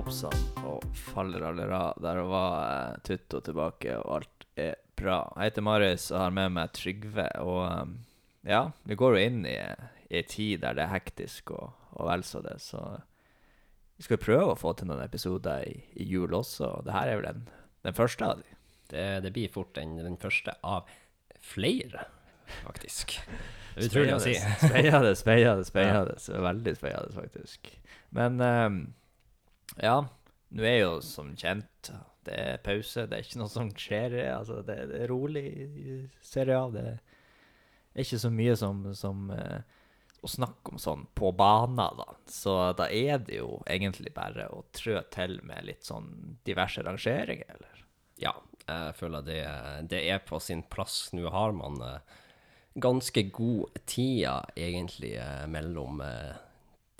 hopp sann og faller Der Der var eh, Tutto tilbake, og alt er bra. Jeg heter Marius og har med meg Trygve. Og um, ja, vi går jo inn i ei tid der det er hektisk og, og vel så det, så vi skal prøve å få til noen episoder i, i jul også. Og det her er vel den, den første av de. Det, det blir fort den, den første av flere, faktisk. Det er utrolig å si. Speiende, speiende, speiende. Veldig speiende, faktisk. Men ehm, ja, nå er jo som kjent det er pause. Det er ikke noe som skjer. Altså, det, det er rolig i Serie A. Det er ikke så mye som, som uh, å snakke om sånn på banen, da. Så da er det jo egentlig bare å trø til med litt sånn diverse rangeringer, eller? Ja, jeg føler det, det er på sin plass. Nå har man uh, ganske god tida, egentlig, uh, mellom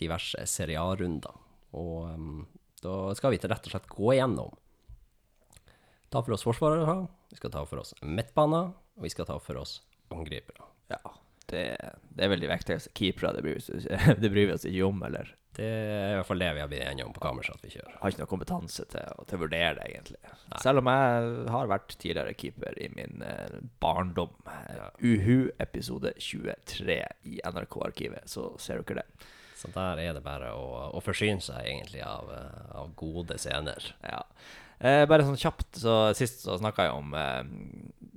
diverse Serie A-runder. Og um, da skal vi til rett og slett gå igjennom. Ta for oss forsvarere, vi skal ta for oss midtbaner, og vi skal ta for oss angripere. Ja, det, det er veldig viktig. keepere. Det bryr, oss- det bryr vi oss ikke om, eller? Det er i hvert fall det vi har blitt enige om på kammerset at vi kjører. har ikke noe kompetanse til, til å vurdere det, egentlig. Selv om jeg har vært tidligere keeper i min eh, barndom. Ja. Uhu episode 23 i NRK-arkivet, så ser dere det. Så der er det bare å, å forsyne seg egentlig av, eh, av gode scener. Ja. Eh, bare sånn kjapt, så sist så snakka jeg om eh,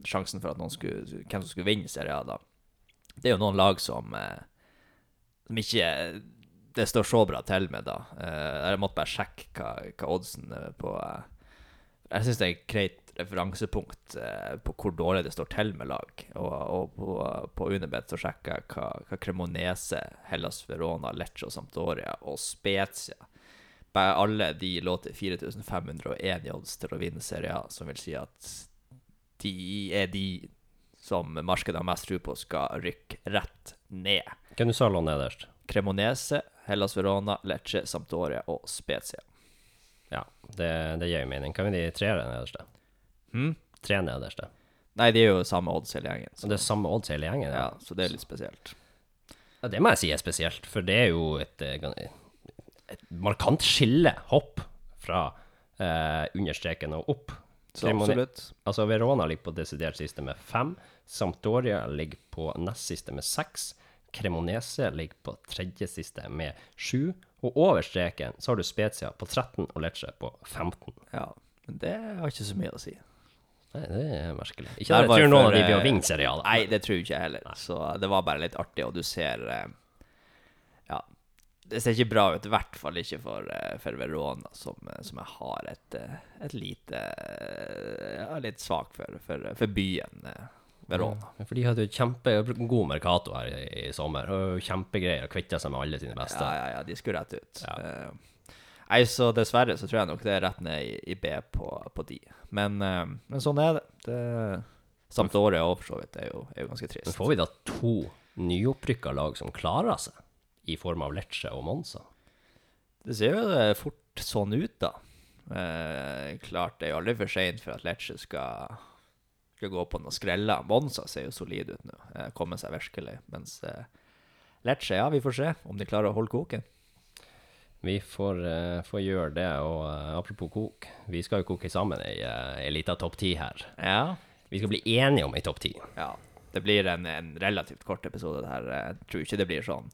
sjansen for at noen skulle, hvem som skulle vinne serien. Da. Det er jo noen lag som, eh, som ikke det står så bra til med, da. Eh, jeg måtte bare sjekke hva, hva oddsen er på eh, Jeg syns det er greit referansepunkt eh, på hvor dårlig det står til med lag. Og, og på, på Unibet så sjekker jeg hva, hva Cremonese, Hellas Verona, Lecce Sampdoria og Spezia bare alle de lå til 4501 i odds til å vinne Serie A, som vil si at de er de som markedet har mest tro på skal rykke rett ned. Hvem du sa lå nederst? Cremonese, Hellas Verona, Lecce, Sampdoria og Spezia. Ja, det, det gir mening. Kan vi de tre nederste? Hm? Tre nederste. Nei, de er jo samme odds hele gjengen. Så det er samme odds hele gjengen? ja, så det er litt spesielt. Ja, det må jeg si er spesielt, for det er jo et, eh, et markant skille, hopp, fra eh, understreken og opp. Så absolutt. Altså Verona ligger på desidert siste med fem, Sampdoria ligger på nest siste med seks, Cremonese ligger på tredje siste med sju, og over streken så har du Spezia på 13 og Lecce på 15. Ja, men det har ikke så mye å si. Nei, det er merkelig. Ikke at jeg tror noen av de blir å eh, vinne serialet. Nei, det tror jeg ikke heller. Så det var bare litt artig, og du ser eh, Ja. Det ser ikke bra ut, i hvert fall ikke for, eh, for Verona, som, som jeg har et, et lite Jeg Ja, litt svak for, for, for byen Verona. Ja, For de hadde jo kjempegod Mercato her i, i sommer. Og kjempegreier å kvitte seg med alle sine beste. Ja, ja, ja, de skulle rett ut. Ja. Eh, Nei, så dessverre så tror jeg nok det er rett ned i, i B på, på de. Men, uh, men sånn er det. det året òg, for så vidt, er jo, er jo ganske Men trist. får vi da to nyopprykka lag som klarer seg, i form av Lecce og Monza? Det ser jo eh, fort sånn ut, da. Uh, klart det er jo aldri for seint for at Lecce skal, skal gå på noen skreller. Monza ser jo solid ut nå, uh, kommer seg virkelig. Mens Lecce, ja, vi får se om de klarer å holde koken. Vi får, eh, får gjøre det, og eh, apropos kok, vi skal jo koke sammen ei, uh, ei lita topp ti her. Ja. Vi skal bli enige om ei topp ti. ja. Det blir en, en relativt kort episode. det her. Jeg tror ikke det blir sånn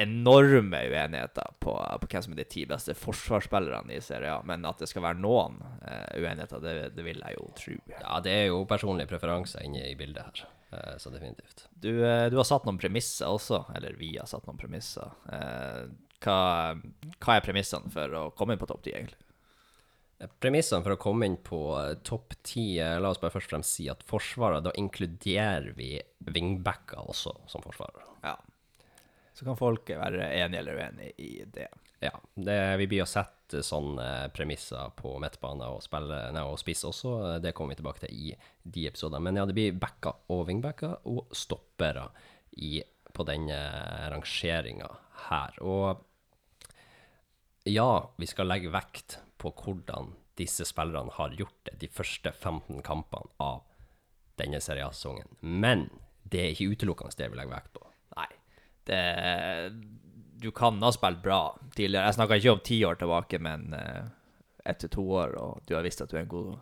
enorme uenigheter på, på hvem som er de ti beste forsvarsspillerne i Serie A, men at det skal være noen uh, uenigheter, det, det vil jeg jo tro. Ja, det er jo personlige preferanser inne i bildet her, uh, så definitivt. Du, uh, du har satt noen premisser også, eller vi har satt noen premisser. Eh, hva, hva er premissene for å komme inn på topp 10, egentlig? Eh, Premissene for å komme inn på eh, topp ti, eh, la oss bare først og fremst si at forsvaret, da inkluderer vi wingbacker også som forsvarere. Ja. Så kan folk være enige eller uenige i det. Ja, det, vi blir å sette sånne premisser på midtbane og, spille, nei, og spiss også. Det kommer vi tilbake til i de episodene. Men ja, det blir backer og wingbacker og stoppere i, på denne rangeringa her. Og ja, vi skal legge vekt på hvordan disse spillerne har gjort det de første 15 kampene av denne seriesesongen. Men det er ikke utelukkende det vi legger vekt på. Nei. Det, du kan ha spilt bra tidligere. Jeg snakker ikke om ti år tilbake, men eh, ett til to år, og du har visst at du er en god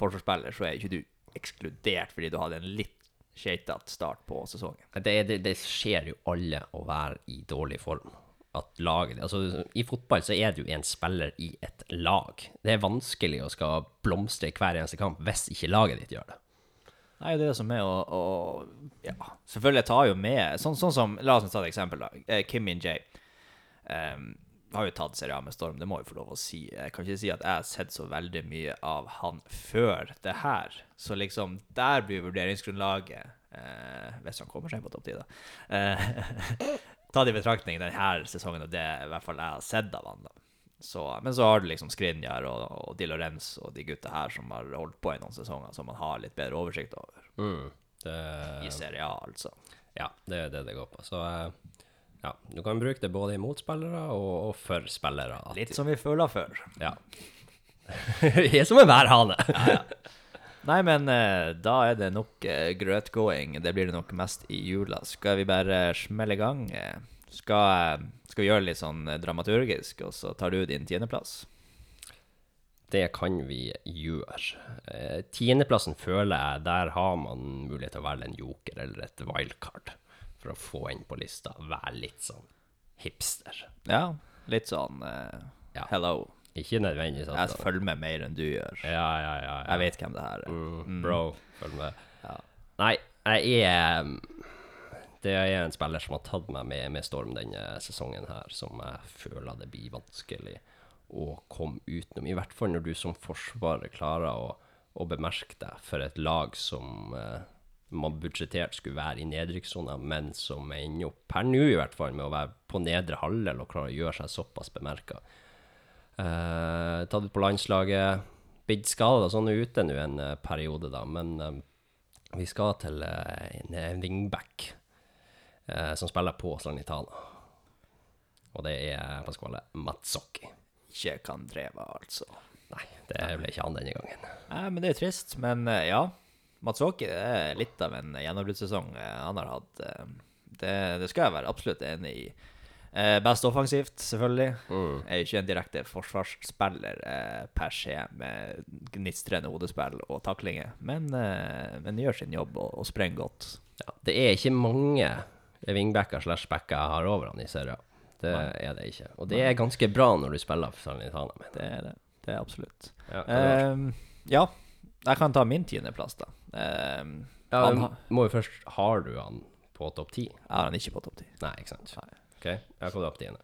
forsvarsspiller, så er ikke du ekskludert fordi du hadde en litt skeitete start på sesongen. Det, det, det skjer jo alle å være i dårlig form. At laget, altså I fotball så er du en spiller i et lag. Det er vanskelig å skal blomstre i hver eneste kamp hvis ikke laget ditt gjør det. Nei, det er det som er å, Ja, selvfølgelig tar jo med Sånn, sånn som La oss ta et eksempel. da. Eh, Kim Min-Jay um, har jo tatt Serie med storm, det må jeg få lov å si. Jeg kan ikke si at jeg har sett så veldig mye av han før det her. Så liksom, der blir vurderingsgrunnlaget eh, Hvis han kommer seg på topp ti, da. Eh, tatt i betraktning denne sesongen og det i hvert fall jeg har sett av han. da. Så, men så har du liksom Skrinjar og, og Di Lorenz og de gutta her som har holdt på i noen sesonger, som man har litt bedre oversikt over. Mm, det, I Serie A, altså. Ja, det er det det går på. Så eh, ja, du kan bruke det både imot spillere og, og for spillere. Litt som vi føler før. Ja. Vi er som en værhane. Nei, men eh, da er det nok eh, grøtgåing. Det blir det nok mest i jula. Skal vi bare smelle i gang? Eh, skal, skal vi gjøre det litt sånn dramaturgisk, og så tar du din tiendeplass? Det kan vi gjøre. Tiendeplassen føler jeg, der har man mulighet til å velge en joker eller et wildcard for å få inn på lista. Være litt sånn hipster. Ja, litt sånn eh, Ja. Ikke nødvendigvis Jeg følger med mer enn du gjør. Ja, ja, ja. Jeg vet hvem det her er. Mm, bro, følg med. Ja. Nei, jeg er Det er en spiller som har tatt meg med, med storm denne sesongen her, som jeg føler det blir vanskelig å komme utenom. I hvert fall når du som forsvarer klarer å, å bemerke deg for et lag som uh, man budsjettert skulle være i nedrykkssona, men som ender opp, per nå i hvert fall, med å være på nedre halvdel og klare å gjøre seg såpass bemerka. Eh, tatt ut på landslaget, blitt skada sånn ute nå en eh, periode, da, men eh, vi skal til en wingback som spiller på Salernitana. Og det er Pasquale Mazzocchi. Ikke kan dreve, altså. Nei, det ble ikke han denne gangen. Nei, men det er trist. Men ja, Matsuoki er litt av en gjennombruddssesong han har hatt. Det, det skal jeg være absolutt enig i. Eh, best offensivt, selvfølgelig. Er ikke en direkte forsvarsspiller eh, per se, med gnistrende hodespill og taklinger, men, eh, men gjør sin jobb og, og sprenger godt. Ja, det er ikke mange wingbacker slash backer jeg har over han i serien. Det er det ikke. Og det er ganske bra når du spiller for Salernitana. Det er det. Det er absolutt. Ja, det er bra. Eh, ja, jeg kan ta min tiendeplass, da. Eh, ja, han, må jo først Har du han på topp ti? jeg har han ikke på topp ti. Nei, ikke sant? Nei. OK, jeg har opp tiende.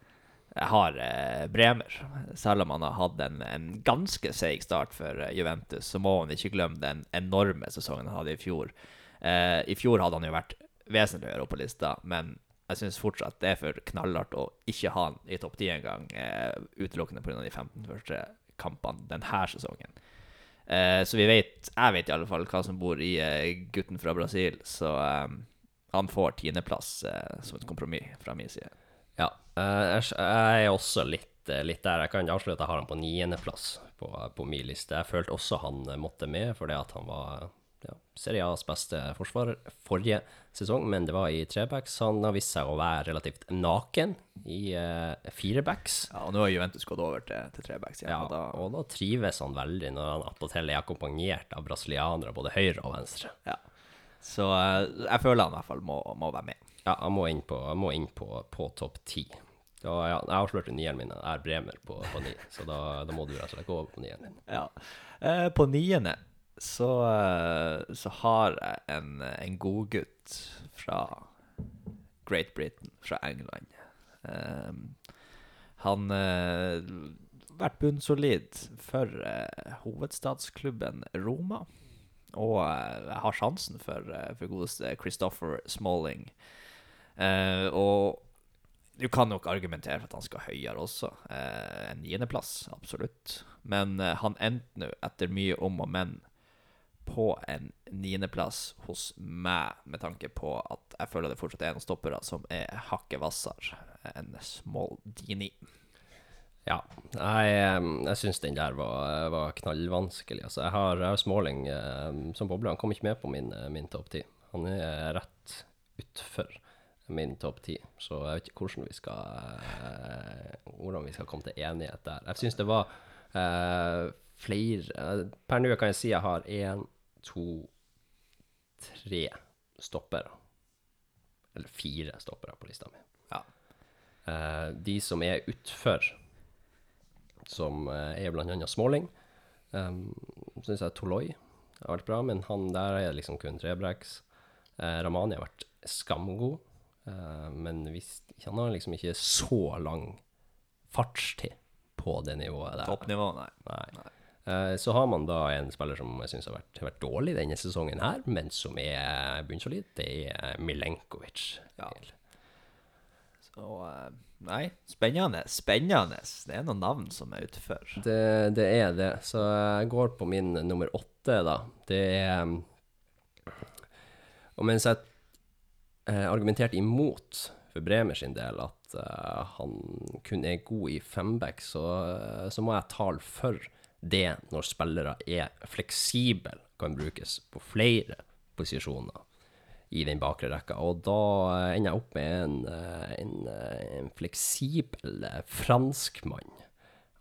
Jeg har eh, Bremer. Selv om han har hatt en, en ganske seig start for eh, Juventus, så må han ikke glemme den enorme sesongen han hadde i fjor. Eh, I fjor hadde han jo vært vesentlig høyere opp på lista, men jeg syns fortsatt det er for knallhardt å ikke ha han i topp 10 engang, eh, utelukkende pga. de 15 første kampene denne sesongen. Eh, så vi vet, jeg vet i alle fall hva som bor i eh, gutten fra Brasil, så eh, han får tiendeplass eh, som et kompromiss fra min side. Ja, eh, jeg er også litt, eh, litt der. Jeg kan avsløre at jeg har han på niendeplass på, på min liste. Jeg følte også han eh, måtte med, fordi at han var ja, Serie A's beste forsvarer forrige sesong, men det var i trebacks. Han har vist seg å være relativt naken i uh, firebacks. Ja, og nå har Juventus gått over til, til trebacks Ja, Ja, og da, og da trives han veldig når han attpåtil er akkompagnert av brasilianere, både høyre og venstre. ja. Så uh, jeg føler han i hvert fall må, må være med. Ja, jeg må inn på, må inn på, på topp ti. Ja, jeg avslørte nieren min er Bremer på, på ni, så da, da må du rett og slett gå over på nieren din. Ja. Eh, på niende så, eh, så har jeg en, en godgutt fra Great Britain, fra England. Eh, han har vært bunnsolid for eh, hovedstadsklubben Roma. Og eh, jeg har sjansen for, eh, for godeste Christopher Smalling. Eh, og du kan nok argumentere for at han skal høyere også. Eh, en niendeplass, absolutt. Men eh, han endte nå, etter mye om og men, på en niendeplass hos meg, med tanke på at jeg føler det fortsatt er noen stoppere som er hakket hvassere enn Small Dini. Ja, jeg, eh, jeg syns den der var, var knallvanskelig. Altså, jeg har, har Småling eh, som boble. Han kom ikke med på min, eh, min topp ti. Han er rett utfor. Min topp ti. Så jeg vet ikke hvordan vi skal eh, hvordan vi skal komme til enighet der. Jeg syns det var uh, flere eh, Per nå kan jeg si jeg har én, to, tre stoppere. Eller fire stoppere på lista mi. Ja. Uh, de som er utfor, som uh, er annet Småling, um, syns jeg Toloi har vært bra, men han der er liksom kun trebrekks. Uh, Ramani har vært skamgod, men hvis, han har liksom ikke så lang fartstid på det nivået der. Toppnivå, nei. Nei. Eh, så har man da en spiller som jeg syns har vært, vært dårlig denne sesongen her, men som er bunnsolid. Det er Milenkovic. Ja. Så eh, nei, spennende. Spennende. Det er noen navn som er utenfor. Det, det er det. Så jeg går på min nummer åtte, da. Det er Om Og mens jeg eh, argumenterte imot for Bremer sin del at eh, han kun er god i femback, så, eh, så må jeg tale for det når spillere er fleksible, kan brukes på flere posisjoner i den bakre rekka. Og da eh, ender jeg opp med en, eh, en, eh, en fleksibel eh, franskmann.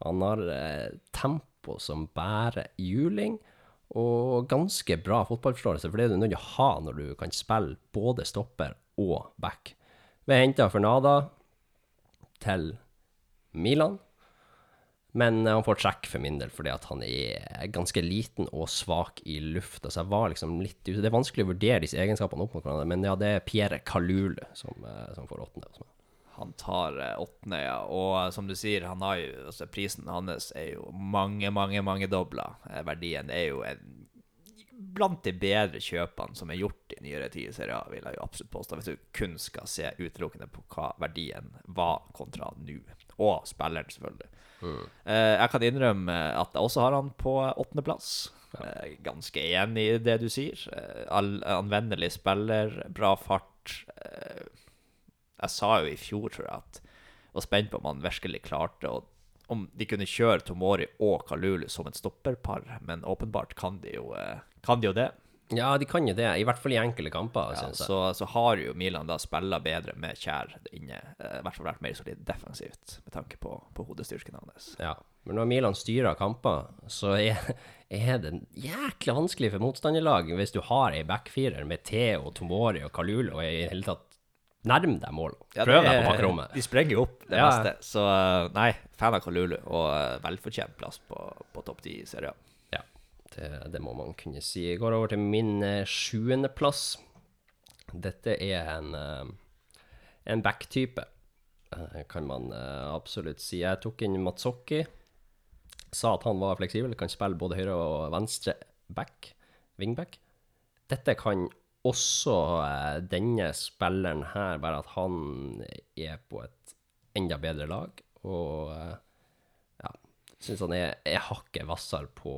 Han har eh, tempo som bærer juling, og ganske bra fotballforståelse, for det er du nødt til å ha når du kan spille både stopper og back. Vi henta Fernada til Milan, men han får trekk for min del fordi han er ganske liten og svak i luft. Så jeg var liksom litt ute. Det er vanskelig å vurdere disse egenskapene opp mot hverandre, men ja, det er Pierre Kalulu som, eh, som får åttende hos meg. Han tar eh, åttende, ja. Og eh, som du sier, han har jo, altså, prisen hans er jo mange, mange, mange dobla. Eh, verdien er jo en, blant de bedre kjøpene som er gjort i nyere tid i Serie A, vil jeg jo absolutt påstå, hvis du kun skal se utelukkende på hva verdien var kontra nå. Og spilleren, selvfølgelig. Mm. jeg kan innrømme at jeg også har han på åttendeplass. Eh, ganske enig i det du sier. Eh, all- anvendelig spiller, bra fart. Jeg sa jo i fjor, tror jeg, at jeg var spent på om han virkelig klarte å Om de kunne kjøre Tomori og Kalulu som et stopperpar, men åpenbart kan de jo, eh, kan de jo det. Ja, de kan jo det, i hvert fall i enkelte kamper, Ja, så, så har jo Milan da spilla bedre med Kjær inne. eh, I hvert fall vært mer solid defensivt, med tanke på, på hodestyrken hans. Ja, men når Milan styrer kamper, så er, er det jækla vanskelig for motstanderlag hvis du har ei backfirer med Theo, Tomori og Kalulu og i hele tatt nærm deg mål. Ja, Prøv deg på bakrommet. De sprenger jo opp det Ja. meste. Så eh, nei, fan av Kalulu, og eh, velfortjent plass på, på topp ti i serien. Ja, det, det må man kunne si. Jeg går over til min eh, sjuendeplass. Dette er en, en back-type, kan man absolutt si. Jeg tok inn Matsokki. Sa at han var fleksibel, kan spille både høyre og venstre back, wingback. Dette kan også eh, denne spilleren her, bare at han er på et enda bedre lag. Og eh, ja, syns han er, er hakket hvassere på,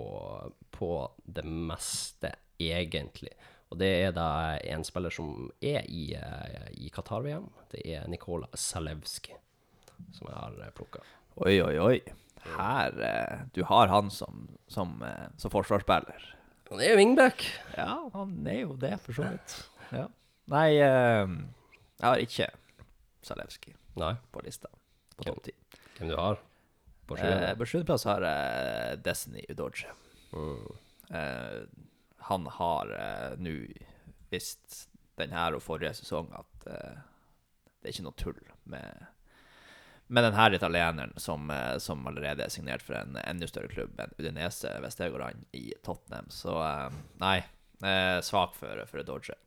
på det meste, egentlig. Og det er da en spiller som er i, eh, i Qatar-VM. Det er Nikola Zalewski, som jeg har plukka. Oi, oi, oi. Her Du har han som, som, som forsvarsspiller. Han er jo wingback. Ja, han er jo det, for så vidt. Ja. Nei, eh, jeg har ikke Zalewski Nei, på lista. På topp ti. hvem du har på Eh, sjuende? på sjuendeplass har jeg Destiny Udoge. Mm. Eh, han har eh, nå visst denne og forrige sesong at eh, det er ikke noe tull med, med den her italieneren som, eh, som allerede er signert for en enda større klubb enn Udinese, hvis det går an, i Tottenham. Så eh, nei, eh, svak for, for Dodger.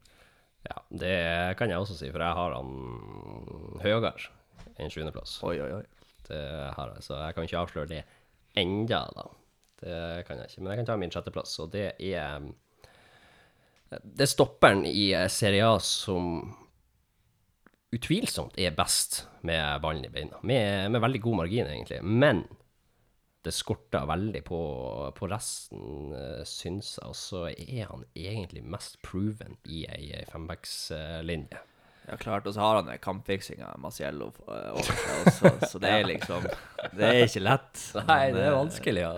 Ja, det kan jeg også si, for jeg har han høyere enn sjuendeplass. Oi, oi, oi. Det har jeg, så jeg kan ikke avsløre det enda, da. Det kan jeg ikke. Men jeg kan ta min sjetteplass, og det er Det er stopperen i Serie A som utvilsomt er best med ballen i beina. Med, med veldig god margin, egentlig. Men det skorter veldig på, på resten, uh, syns jeg. Og så er han egentlig mest proven i ei fembackslinje. Ja, klart. Og så har han den kampfiksinga Masiello eh, over seg også, så det er liksom Det er ikke lett. Nei, det er eh, vanskelig å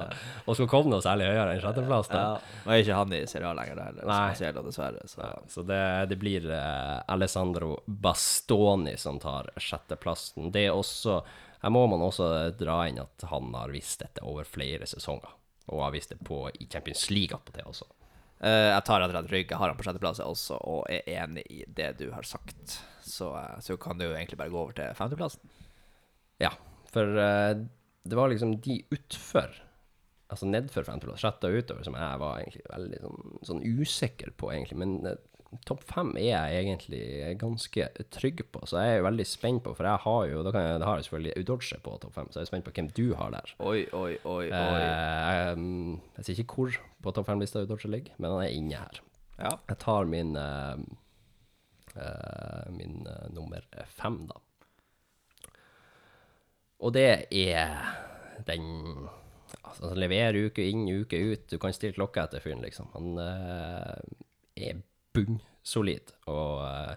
å skal komme noe særlig høyere enn sjetteplass. Ja. Nå er ikke han i Serie A lenger, da heller. Maciello, dessverre. Så. Så det, det blir eh, Alessandro Bastoni som tar sjetteplassen. Det er også Her må man også dra inn at han har visst dette over flere sesonger. Og har visst det på i Champions League attpåtil også. Eh, jeg tar slett rygg. Jeg har han på sjetteplass også, og er enig i det du har sagt. Så, eh, så kan du jo egentlig bare gå over til femteplassen. Ja, for eh, det var liksom de utfor, altså nedfor femteplass, sjette og utover, som jeg var egentlig veldig sånn, sånn usikker på, egentlig. Men topp fem er jeg egentlig ganske trygg på, så jeg er veldig spent på, for jeg har jo, da, kan jeg, da har jeg selvfølgelig Udorce på topp fem, så jeg er spent på hvem du har der. Oi, oi, oi, oi. Eh, jeg sier ikke hvor på topp fem-lista Udorce ligger, men han er inne her. Ja. Jeg tar min eh, min eh, nummer fem, da. Og det er den Altså, han leverer uke inn, uke ut. Du kan stille klokka etter fyren, liksom. Han eh, er bunnsolid. Og uh,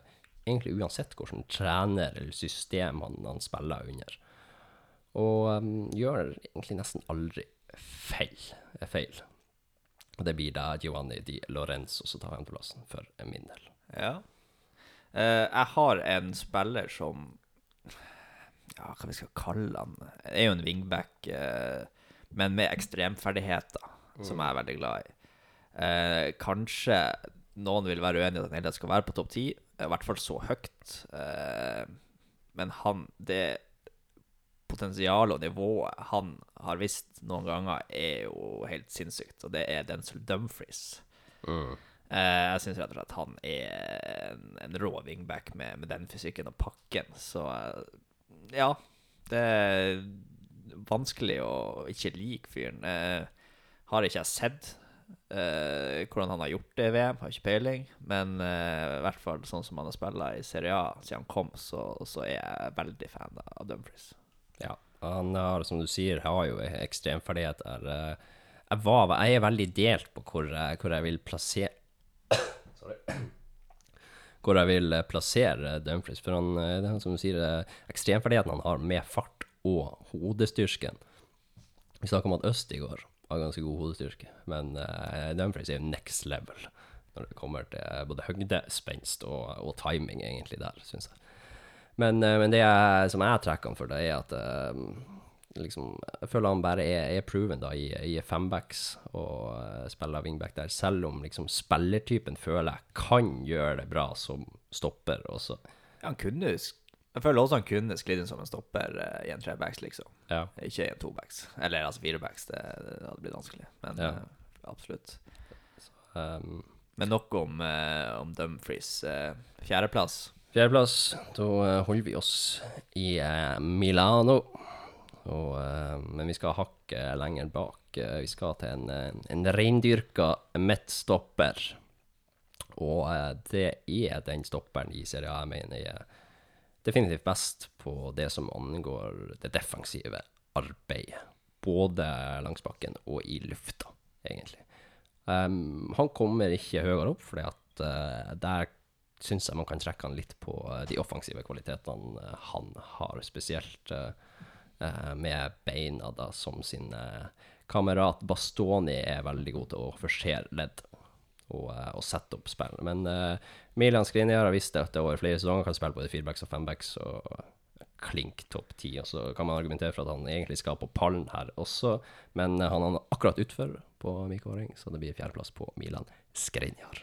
egentlig uansett hvordan trener eller system han, han spiller under. Og um, gjør egentlig nesten aldri feil. feil. Og det blir da Giovanni Di Lorenzo som tar andreplassen, for min del. Ja. Uh, jeg har en spiller som Ja, hva vi skal kalle han? Er jo en wingback, uh, men med ekstremferdigheter, som jeg er veldig glad i. Uh, kanskje noen vil være uenig i at han hele skal være på topp ti, i hvert fall så høyt. Eh, men han Det potensialet og nivået han har visst noen ganger, er jo helt sinnssykt, og det er Denzil Dumfries. Mm. Eh, jeg syns rett og slett han er en, en rå wingback med, med den fysikken og pakken, så eh, ja. Det er vanskelig å ikke like fyren. Eh, har ikke jeg sett eh, hvordan han har gjort det i VM, har ikke peiling, men eh, i hvert fall sånn som han har spilt i Serie A siden han kom, så, så er jeg veldig fan av Dumfries. Ja. Han har, som du sier, har jo ekstremferdigheter. Eh, Jeg, var, jeg er veldig delt på hvor, jeg- hvor jeg vil plassere Sorry. Hvor jeg vil eh, plassere Dumfries. For han, eh, det er han som du sier, eh, ekstremferdigheten han har med fart og hodestyrken. Vi snakka om at Østigård har ganske god hodestyrke, men uh, Dumfries er jo next level når det kommer til både høgde, spenst og, og timing, egentlig, der, syns jeg. Men, uh, men det jeg, som jeg trekker han for, det er at uh, liksom, jeg føler han bare er, er proven da, i, i fembacks og uh, spiller wingback der, selv om liksom, spillertypen føler jeg kan gjøre det bra som stopper også. Ja, han kunne Jeg føler også han kunne sklidd inn som en stopper i en trebacks, liksom. Ja. Ikke en tobacks. Eller altså firebacks, det, det hadde blitt vanskelig. Men Ja. uh, absolutt. Um, Men nok om, uh, om Dumfries. Uh, fjerdeplass. Fjerdeplass, da holder vi oss i Milano. Og, men vi skal hakke lenger bak. Vi skal til en, en reindyrka midtstopper. Og det er den stopperen i Serie A jeg mener er definitivt best på det som angår det defensive arbeidet. Både langs bakken og i lufta, egentlig. Um, han kommer ikke høyere opp, fordi at eh, der syns jeg man kan trekke han litt på eh, de offensive kvalitetene han har, spesielt eh, med beina, da, som sin uh, kamerat Bastoni er veldig god til å forsere ledd og, eh, og sette opp spill. Men uh, Milan Skriniar har visst at det over flere sesonger kan spille både firebacks og fembacks. og klink topp ti. Og så kan man argumentere for at han egentlig skal på pallen her også, men eh, han er akkurat utfor på min kåring, så det blir fjerdeplass på Milan Skriniar.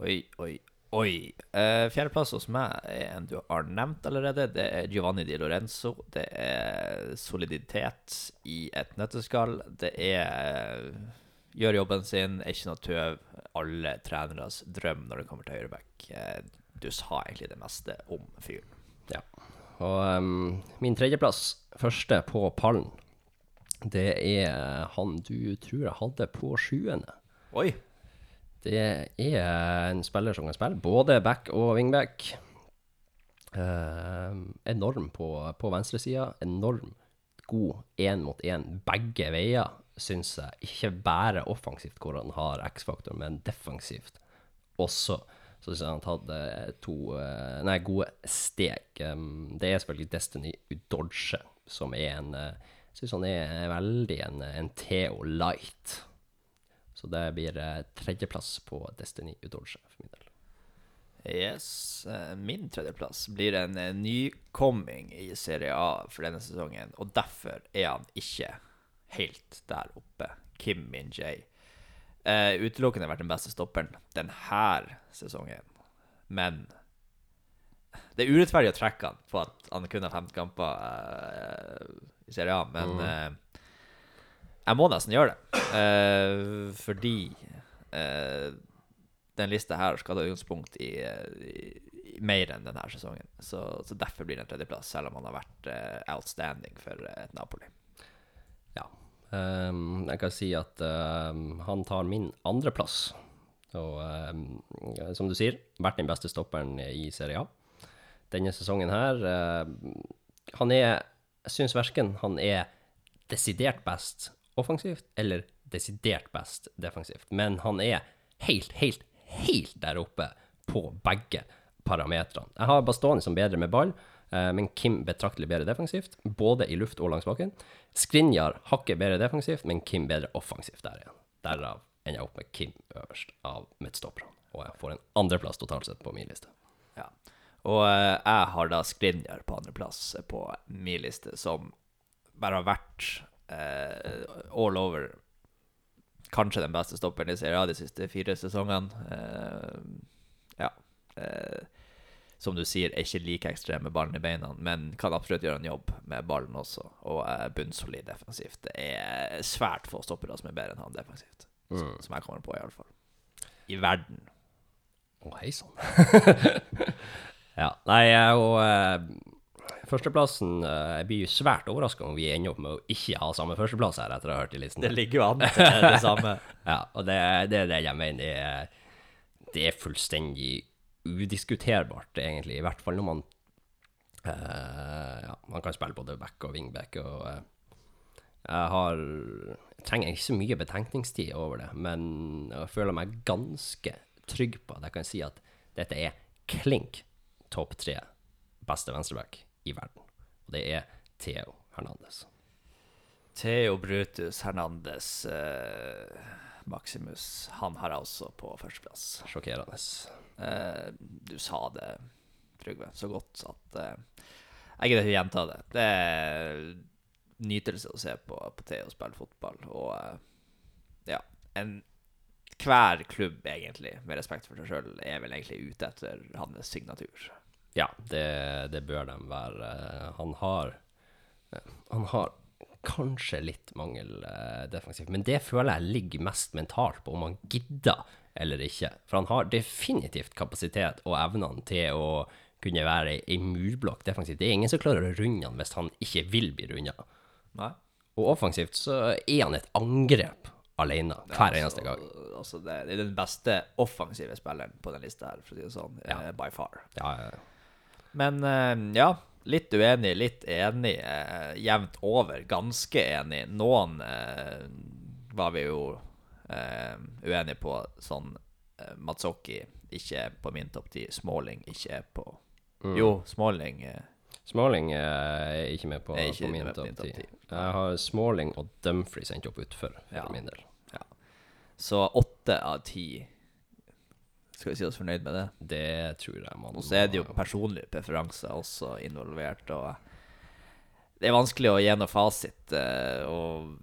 Oi, oi, oi. Uh, fjerdeplass hos meg er en du har nevnt allerede. Det er Giovanni Di Lorenzo. Det er soliditet i et nøtteskall. Det er gjør jobben sin, er ikke noe tøv. Alle treneres drøm når det kommer til høyreback. Eh, du sa egentlig det meste om fyren. Ja. Og um, min tredjeplass, første på pallen, det er han du tror jeg hadde på sjuende. Oi! Det er en spiller som kan spille både back og wingback. Uh, enorm på, på venstresida. Enorm god én mot én begge veier, syns jeg. Ikke bare offensivt hvor han har X-faktor, men defensivt også. så syns jeg han hadde eh, to eh, nei, gode steg. Det er selvfølgelig Destiny Udodge, som er en Jeg syns han er veldig en, en Theo Light. Så det blir eh, tredjeplass på Destiny Udodge for min del. Yes. eh, Min tredjeplass blir en eh, nykomming i Serie A for denne sesongen, og derfor er han ikke helt der oppe. Kim Min-Jay. Uh, utelukkende vært den beste stopperen denne sesongen, men det er urettferdig å trekke han på at han kun har 15 kamper uh, i Serie A, men uh, jeg må nesten gjøre det. Uh, fordi uh, den lista her skal ta utgangspunkt i, i, i mer enn denne sesongen. Så, så derfor blir det en tredjeplass, selv om han har vært eh, outstanding for eh, et Napoli. Ja. Um, jeg kan si at um, han tar min andreplass. Og um, som du sier, vært den beste stopperen i Serie A. Denne sesongen her Han er Jeg syns verken han er desidert best offensivt eller desidert best defensivt, men han er helt, helt, helt der oppe på begge parametrene. Jeg har Bastoni som bedre med ball, men Kim betraktelig bedre defensivt, både i luft og langs bakken. Skrinjar hakket bedre defensivt, men Kim bedre offensivt der igjen. Derav ender jeg opp med Kim øverst av midtstopperne, og jeg får en andreplass totalt sett på min liste. Ja. Og eh, jeg har da Skrinjar på andreplass på min liste, som bare har vært eh, all over kanskje den beste stopperen i serien de siste fire sesongene. Eh, ja. Eh, som du sier, er ikke like ekstrem med ballen i beina, men kan absolutt gjøre en jobb med ballen også. Og er bunnsolid defensivt. Det er svært få stoppere som er bedre enn han defensivt. Som, som jeg kommer på, i alle fall. I verden. Å, hei sann. ja, nei, og eh, førsteplassen eh, Jeg blir jo svært overraska om vi ender opp med å ikke ha samme førsteplass her, etter å ha hørt i listen. Det ligger jo an til det samme. Ja, og det, det er det jeg mener. Det er, det er fullstendig udiskuterbart, egentlig. I hvert fall når man eh, Ja, man kan spille både back og wingback, og eh, jeg har Jeg trenger ikke så mye betenkningstid over det, men jeg føler meg ganske trygg på at jeg kan si at dette er klink topp tre beste venstreback i verden. Og det er Theo Hernandez. Theo Brutus Hernandez eh, Maximus, han har jeg også på førsteplass. Sjokkerende. Eh, du sa det, Trygve, så godt at eh, jeg gidder ikke gjenta det. Det er nytelse å se på, på Theo spille fotball, og eh, ja en, Hver klubb, egentlig, med respekt for seg sjøl, er vel egentlig ute etter hans signatur. Ja, det, det bør de være. Han har Han har kanskje litt mangel eh, defensivt, men det føler jeg ligger mest mentalt på om han gidder eller ikke. For han har definitivt kapasitet og evnene til å kunne være ei murblokk defensivt. Det er ingen som klarer å runde han hvis han ikke vil bli runda. Og offensivt så er han et angrep alene hver eneste gang. Altså, det, det er den beste offensive spilleren på den lista her, for å si det sånn, ja. by far. Ja, ja. Men eh, ja, litt uenig, litt enig. Eh, jevnt over, ganske enig. Noen eh, var vi jo eh, uenige på, sånn eh, Matsokki ikke er på min topp ti, Smalling ikke er på Mm. Jo, Smalling eh, Smalling er ikke med på, ikke på min topp top 10. ti. Jeg har Smalling og Dumfries endt opp utfor, for Ja. min del. Så åtte av ti Skal vi si oss fornøyd med det? Det tror jeg man Og så er det jo personlige preferanser også involvert, og det er vanskelig å gi noe fasit. eh, Og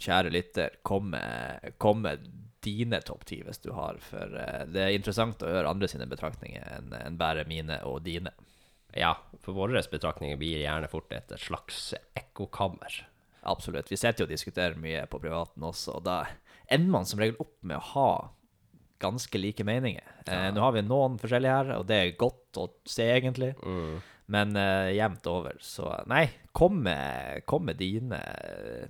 kjære lytter, kom med, kom med dine topp ti hvis du har, for eh, det er interessant å høre andre sine betraktninger enn enn bare mine og dine. Ja, for våre betraktninger blir gjerne fort et slags ekkokammer. Absolutt. Vi sitter jo og diskuterer mye på privaten også, og da ender man som regel opp med å ha ganske like meninger. Ja. nå har vi noen forskjellige her, og det er godt å se, egentlig. Men uh, jevnt over, så nei, kom med, kom med dine eh,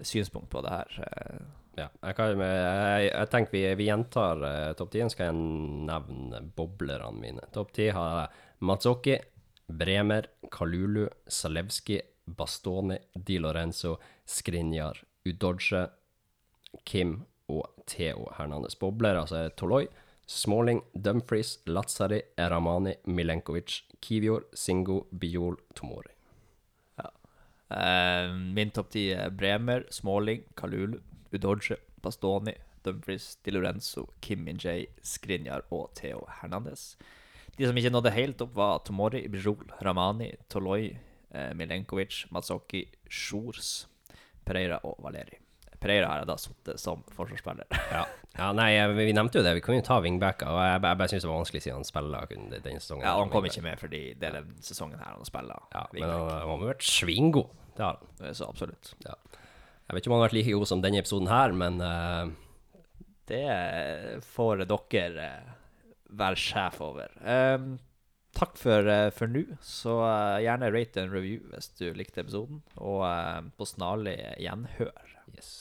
synspunkt på det her. Eh, Ja, jeg, kan, jeg, jeg tenker vi, vi gjentar uh, topp 10. Skal jeg nevne boblerne mine. Topp 10 har jeg Matsoki, Bremer, Kalulu, Salevski, Bastoni, Di Lorenzo, Skrinjar, Udodge, Kim og Theo Hernandez. Bobler, altså Toloi, Smalling, Dumfries, Lazzari, Eramani, Milenkovic, Kivior, Singo, Biol, Tomori. Eh, min topp ti er Bremer, Smalling, Kalulu, Udoge, Bastoni, Dumfries, Di Lorenzo, Kim Min-jae, Skrinjar og Theo Hernandez. De som ikke nådde helt opp, var Tomori, Bijol, Ramani, Toloi, eh, Milenkovic, Matsoki, Sjors, Pereira og Valeri. Pereira har jeg da sittet som forsvarsspiller. Ja. ja, nei, vi nevnte jo det. Vi kunne jo ta wingbacker, og jeg, jeg bare syns det var vanskelig siden han spiller denne sesongen. Ja, han kom ikke med fordi det er den sesongen her han spiller. Ja, men han han har vært svingod. Det har han. Så absolutt. Ja. Jeg vet ikke om han har vært like god som denne episoden her, men uh... Det får dere eh, være sjef over. Ehm, takk for, eh, for nå. Så eh, gjerne rate en review hvis du likte episoden. Og eh, på snarlig gjenhør. yes.